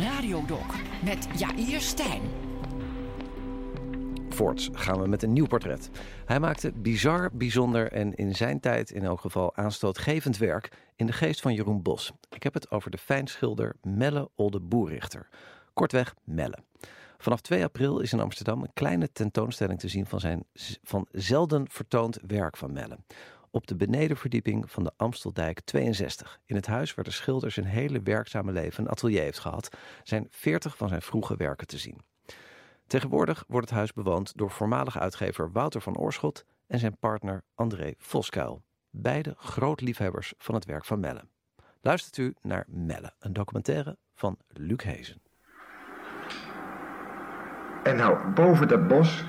Radiodoc met Jair Stijn. Voorts gaan we met een nieuw portret. Hij maakte bizar, bijzonder en in zijn tijd in elk geval aanstootgevend werk in de geest van Jeroen Bos. Ik heb het over de fijnschilder Melle Olde Boerrichter. Kortweg Melle. Vanaf 2 april is in Amsterdam een kleine tentoonstelling te zien van zijn van zelden vertoond werk van Melle op de benedenverdieping van de Amsteldijk 62. In het huis waar de schilder zijn hele werkzame leven een atelier heeft gehad, zijn 40 van zijn vroege werken te zien. Tegenwoordig wordt het huis bewoond door voormalig uitgever Wouter van Oorschot en zijn partner André Voskuil. Beide groot liefhebbers van het werk van Melle. Luistert u naar Melle, een documentaire van Luc Hezen. En nou, boven dat bos,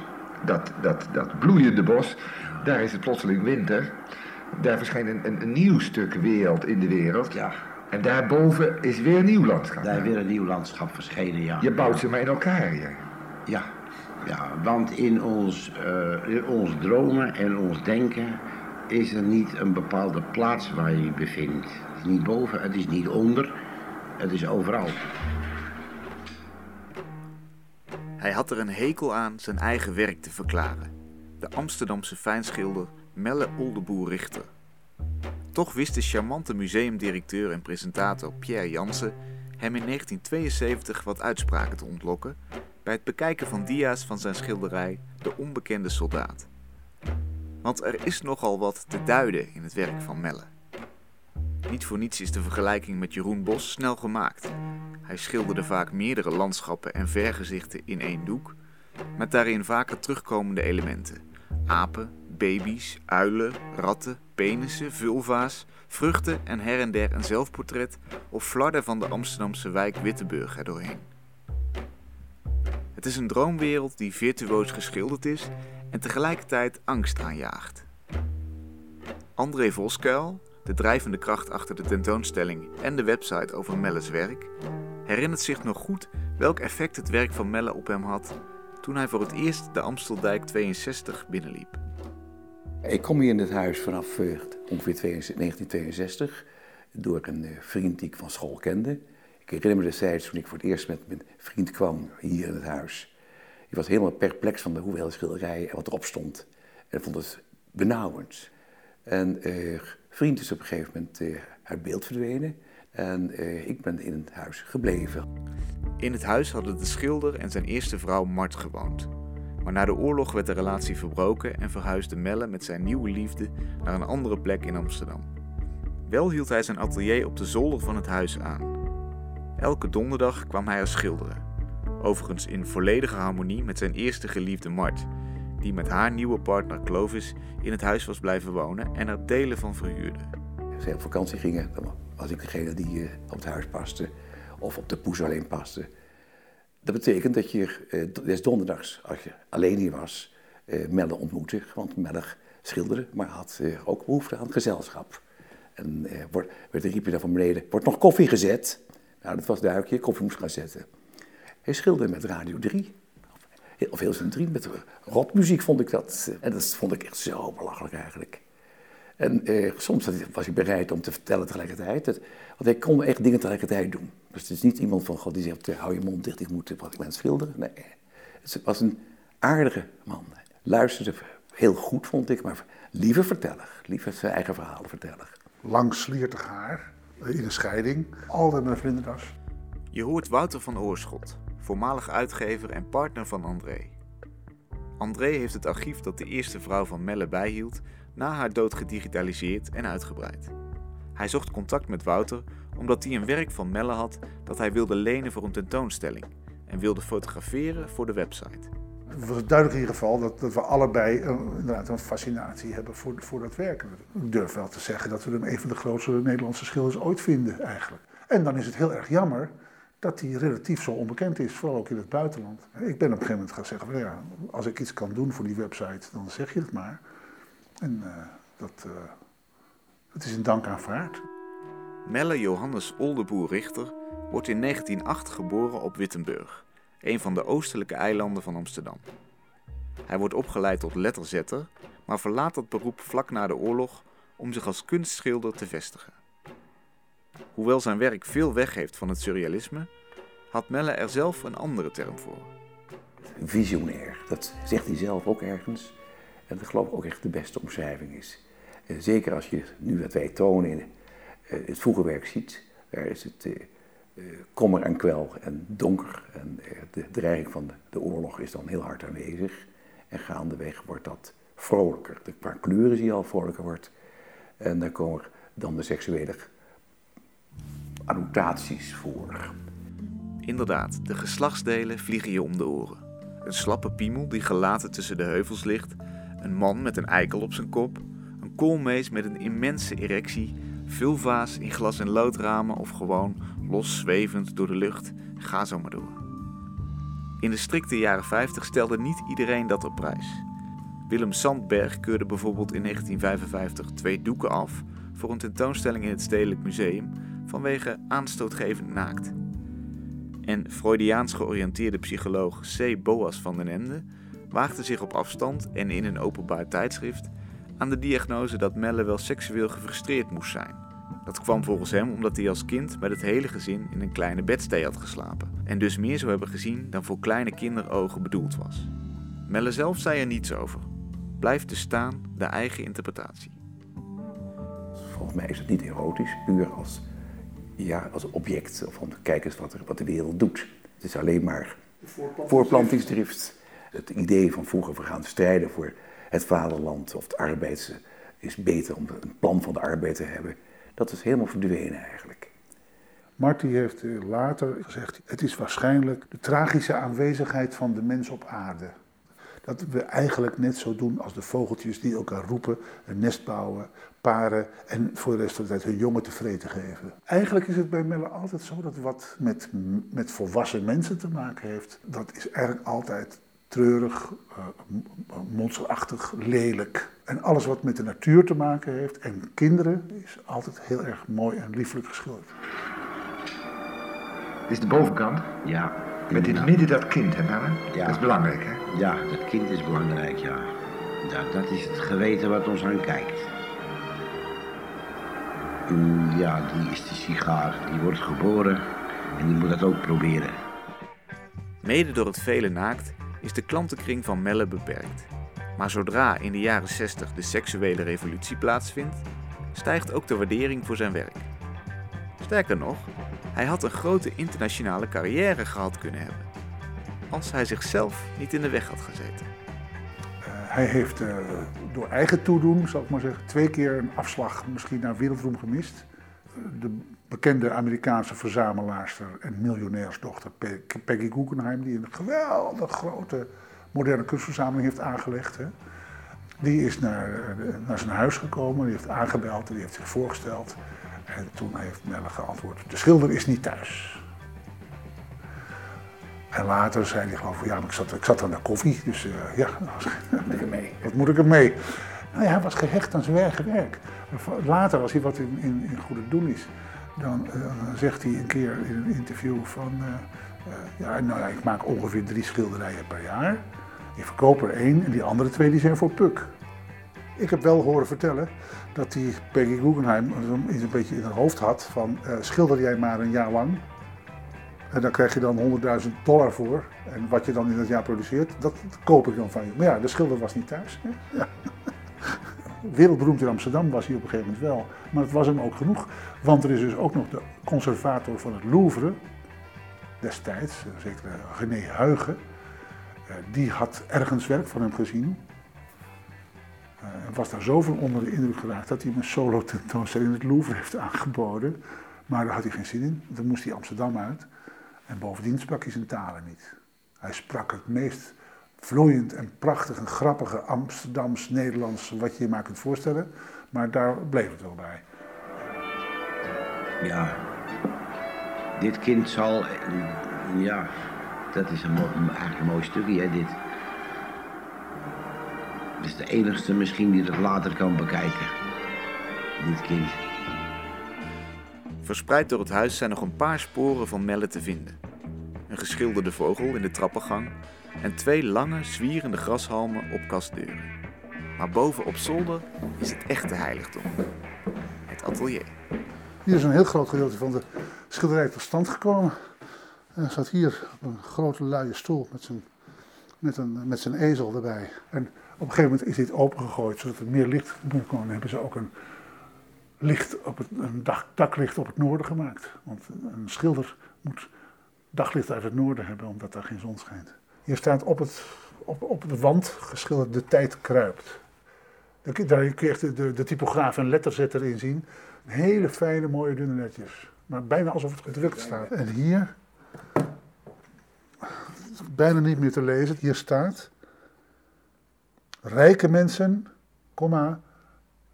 dat, dat, dat bloeiende bos, daar is het plotseling winter. Daar verschijnt een, een, nieuw stuk wereld in de wereld. Ja. En daarboven is weer een nieuw landschap. Daar is weer een nieuw landschap verschenen, ja. Je bouwt ze maar in elkaar, ja. Ja, ja want in ons, uh, in ons dromen en ons denken is er niet een bepaalde plaats waar je je bevindt. Het is niet boven, het is niet onder, het is overal. Hij had er een hekel aan zijn eigen werk te verklaren de Amsterdamse fijnschilder Melle Oldeboer Richter. Toch wist de charmante museumdirecteur en presentator Pierre Jansen hem in 1972 wat uitspraken te ontlokken bij het bekijken van dia's van zijn schilderij De Onbekende Soldaat. Want er is nogal wat te duiden in het werk van Melle. Niet voor niets is de vergelijking met Jeroen Bos snel gemaakt. Hij schilderde vaak meerdere landschappen en vergezichten in één doek, met daarin vaker terugkomende elementen apen, baby's, uilen, ratten, penissen, vulva's, vruchten en her en der een zelfportret of flarden van de Amsterdamse wijk Witteburg erdoorheen. Het is een droomwereld die virtuoos geschilderd is en tegelijkertijd angst aanjaagt. André Voskuil, de drijvende kracht achter de tentoonstelling en de website over Melle's werk, herinnert zich nog goed welk effect het werk van Melle op hem had toen hij voor het eerst de Amsteldijk 62 binnenliep. Ik kom hier in het huis vanaf uh, ongeveer 1962 door een uh, vriend die ik van school kende. Ik herinner me destijds toen ik voor het eerst met mijn vriend kwam hier in het huis. Ik was helemaal perplex van de hoeveelheid schilderijen en wat erop stond. En vond het benauwend. En uh, vriend is op een gegeven moment uit beeld verdwenen. En ik ben in het huis gebleven. In het huis hadden de schilder en zijn eerste vrouw Mart gewoond. Maar na de oorlog werd de relatie verbroken en verhuisde Melle met zijn nieuwe liefde naar een andere plek in Amsterdam. Wel hield hij zijn atelier op de zolder van het huis aan. Elke donderdag kwam hij er schilderen. Overigens in volledige harmonie met zijn eerste geliefde Mart, die met haar nieuwe partner Clovis in het huis was blijven wonen en er delen van verhuurde. Zij op vakantie gingen, dan was ik degene die eh, op het huis paste of op de poes alleen paste. Dat betekent dat je eh, des donderdags, als je alleen hier was, eh, Melle ontmoette. Want Melle schilderde, maar had ook behoefte aan gezelschap. En wordt, werd riep je daar van beneden, wordt nog koffie gezet? Nou, dat was duidelijk, je koffie moest gaan zetten. Hij schilderde met Radio 3. Of heel zijn 3, met rockmuziek vond ik dat. En dat vond ik echt zo belachelijk eigenlijk. En eh, soms was hij bereid om te vertellen tegelijkertijd. want hij kon echt dingen tegelijkertijd doen. Dus het is niet iemand van God die zegt, eh, hou je mond dicht, ik moet wat ik ben schilderen. Nee, het was een aardige man. Luisterde heel goed, vond ik, maar liever verteller. Liever zijn eigen verhalen verteller. Lang sliertig haar, in een scheiding, altijd met vlinderdas. Je hoort Wouter van Oorschot, voormalig uitgever en partner van André. André heeft het archief dat de eerste vrouw van Melle bijhield na haar dood gedigitaliseerd en uitgebreid. Hij zocht contact met Wouter omdat hij een werk van Melle had dat hij wilde lenen voor een tentoonstelling en wilde fotograferen voor de website. Het was duidelijk in ieder geval dat, dat we allebei een, inderdaad een fascinatie hebben voor, voor dat werk. Ik durf wel te zeggen dat we hem een van de grootste Nederlandse schilders ooit vinden eigenlijk. En dan is het heel erg jammer dat hij relatief zo onbekend is, vooral ook in het buitenland. Ik ben op een gegeven moment gaan zeggen, ja, als ik iets kan doen voor die website, dan zeg je het maar. En uh, dat, uh, dat is een dank aanvaard. Melle Johannes Oldeboer Richter wordt in 1908 geboren op Wittenburg, een van de oostelijke eilanden van Amsterdam. Hij wordt opgeleid tot letterzetter, maar verlaat dat beroep vlak na de oorlog om zich als kunstschilder te vestigen. Hoewel zijn werk veel weggeeft van het surrealisme, had Melle er zelf een andere term voor. Visionair, dat zegt hij zelf ook ergens. En dat geloof ik ook echt de beste omschrijving is. Eh, zeker als je nu wat wij tonen in eh, het vroege werk ziet, daar is het uh, kommer en kwel en donker. En de dreiging van de, oorlog is dan heel hard aanwezig. En gaandeweg wordt dat vrolijker. De, qua kleuren zie je al vrolijker wordt. En dan komen dan de seksuele annotaties voor. Inderdaad, de geslachtsdelen vliegen je om de oren. Een slappe piemel die gelaten tussen de heuvels ligt, een man met een eikel op zijn kop, een koolmees met een immense erectie, vulva's in glas- en loodramen of gewoon los zwevend door de lucht, ga zo maar door. In de strikte jaren 50 stelde niet iedereen dat op prijs. Willem Sandberg keurde bijvoorbeeld in 1955 twee doeken af voor een tentoonstelling in het Stedelijk Museum vanwege aanstootgevend naakt. En Freudiaans georiënteerde psycholoog C. Boas van den Ende waagde zich op afstand en in een openbaar tijdschrift aan de diagnose dat Melle wel seksueel gefrustreerd moest zijn. Dat kwam volgens hem omdat hij als kind met het hele gezin in een kleine bedstee had geslapen en dus meer zou hebben gezien dan voor kleine kinderogen bedoeld was. Melle zelf zei er niets over. Blijft te staan de eigen interpretatie. Volgens mij is het niet erotisch, puur als, ja, als object. Of om kijk eens wat, er, wat de wereld doet. Het is alleen maar voorplantingsdrift. Het idee van vroeger we gaan strijden voor het vaderland of het arbeids is beter om een plan van de arbeid te hebben. Dat is helemaal verdwenen eigenlijk. Marty heeft later gezegd: het is waarschijnlijk de tragische aanwezigheid van de mens op aarde. Dat we eigenlijk net zo doen als de vogeltjes die elkaar roepen, een nest bouwen, paren en voor de rest van de tijd hun jongen tevreden geven. Eigenlijk is het bij Melle altijd zo dat wat met, met volwassen mensen te maken heeft, dat is eigenlijk altijd treurig, uh, monsterachtig, lelijk. En alles wat met de natuur te maken heeft en kinderen is altijd heel erg mooi en lieflijk geschilderd. Dit is de bovenkant? Ja. Met in het midden dat kind, hè, Melle? Ja. Dat is belangrijk, hè? Ja, dat kind is belangrijk, ja. ja. Dat is het geweten wat ons aankijkt. Mm, ja, die is de sigaar. Die wordt geboren en die moet dat ook proberen. Mede door het vele naakt is de klantenkring van Melle beperkt. Maar zodra in de jaren 60 de seksuele revolutie plaatsvindt, stijgt ook de waardering voor zijn werk. Sterker nog, hij had een grote internationale carrière gehad kunnen hebben, als hij zichzelf niet in de weg had gezeten. Uh, hij heeft uh, door eigen toedoen, zal ik maar zeggen, twee keer een afslag misschien naar wereldroem gemist. De bekende Amerikaanse verzamelaarster en miljonairsdochter Peggy Guggenheim, die een geweldig grote moderne kunstverzameling heeft aangelegd. Hè. Die is naar, naar zijn huis gekomen, die heeft aangebeld en die heeft zich voorgesteld. En toen heeft Melle geantwoord, de schilder is niet thuis. En later zei hij geloof ik, ja, ik zat, ik zat aan de koffie, dus uh, ja, wat moet ik ermee? Wat moet ik ermee? Nou ja, hij was gehecht aan zijn eigen werk. Later, als hij wat in, in, in goede doen is, dan uh, zegt hij een keer in een interview van, uh, uh, ja, nou ja, ik maak ongeveer drie schilderijen per jaar. Ik verkoop er één en die andere twee die zijn voor Puk. Ik heb wel horen vertellen dat die Peggy Guggenheim een beetje in haar hoofd had van schilder jij maar een jaar lang. En dan krijg je dan 100.000 dollar voor. En wat je dan in dat jaar produceert, dat koop ik dan van je. Maar ja, de schilder was niet thuis. Hè? Ja. Wereldberoemd in Amsterdam was hij op een gegeven moment wel. Maar het was hem ook genoeg. Want er is dus ook nog de conservator van het Louvre, destijds, zeker René Huygen. Die had ergens werk van hem gezien. En was daar zoveel onder de indruk geraakt dat hij hem een solo tentoonstelling in het Louvre heeft aangeboden. Maar daar had hij geen zin in. Dan moest hij Amsterdam uit. En bovendien sprak hij zijn talen niet. Hij sprak het meest vloeiend en prachtig en grappige Amsterdams-Nederlands wat je je maar kunt voorstellen. Maar daar bleef het wel bij. Ja, dit kind zal, ja, dat is een, eigenlijk een mooi stukje, hè, dit. Het is de enigste misschien die het later kan bekijken. Dit kind. Verspreid door het huis zijn nog een paar sporen van Melle te vinden. Geschilderde vogel in de trappengang en twee lange, zwierende grashalmen op kastdeuren. Maar boven op zolder is het echte heiligdom. Het atelier. Hier is een heel groot gedeelte van de schilderij tot stand gekomen. En zat hier op een grote luie stoel met zijn, met een, met zijn ezel erbij. En op een gegeven moment is dit opengegooid zodat er meer licht binnen kon. En hebben ze ook een, licht op het, een dak, daklicht op het noorden gemaakt. Want een schilder moet daglicht uit het noorden hebben, omdat daar geen zon schijnt. Hier staat op, het, op, op de wand geschilderd de tijd kruipt. Daar kun je echt de, de, typograaf en letterzetter in zien. Hele fijne, mooie, dunne netjes. Maar bijna alsof het gedrukt staat. En hier, bijna niet meer te lezen, hier staat... Rijke mensen, komma,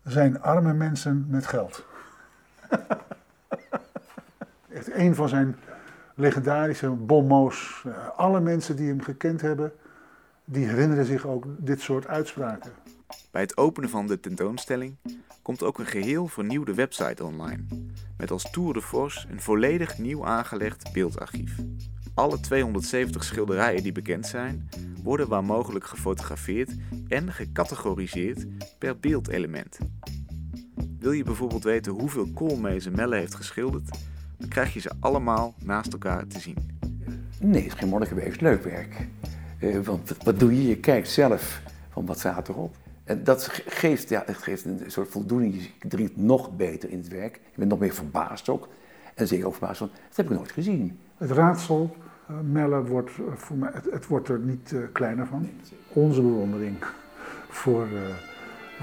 zijn arme mensen met geld. Echt een van zijn legendarische bonmots. Alle mensen die hem gekend hebben, die herinneren zich ook dit soort uitspraken. Bij het openen van de tentoonstelling komt ook een geheel vernieuwde website online. Met als tour de force een volledig nieuw aangelegd beeldarchief. Alle 270 schilderijen die bekend zijn, worden waar mogelijk gefotografeerd en gecategoriseerd per beeldelement. Wil je bijvoorbeeld weten hoeveel koolmezen Melle heeft geschilderd, dan krijg je ze allemaal naast elkaar te zien. Nee, het is geen monnik geweest. Leuk werk. Uh, want wat doe je? Je kijkt zelf van wat staat erop. En dat geeft, ja, het geeft een soort voldoening. Je dringt nog beter in het werk. Je bent nog meer verbaasd ook. En zeker ook verbaasd van, dat heb ik nooit gezien. Het raadsel, uh, Melle, wordt, uh, voor mij, het, het, wordt er niet uh, kleiner van. Onze bewondering voor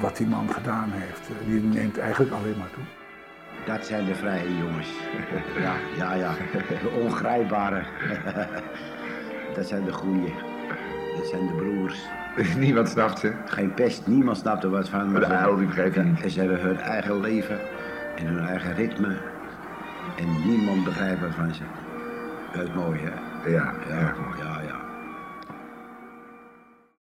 wat die man gedaan heeft, die neemt eigenlijk alleen maar toe. Dat zijn de vrije jongens. Ja, ja, ja. De ongrijpbare. Dat zijn de goeie. Dat zijn de broers. Niemand snapt ze. Geen pest, niemand snapt er wat van. Maar de uil, die begrijpt niet. En ze hebben hun eigen leven en hun eigen ritme. En niemand begrijpt wat van ze. Dat is mooi, hè? Ja, ja, ja. ja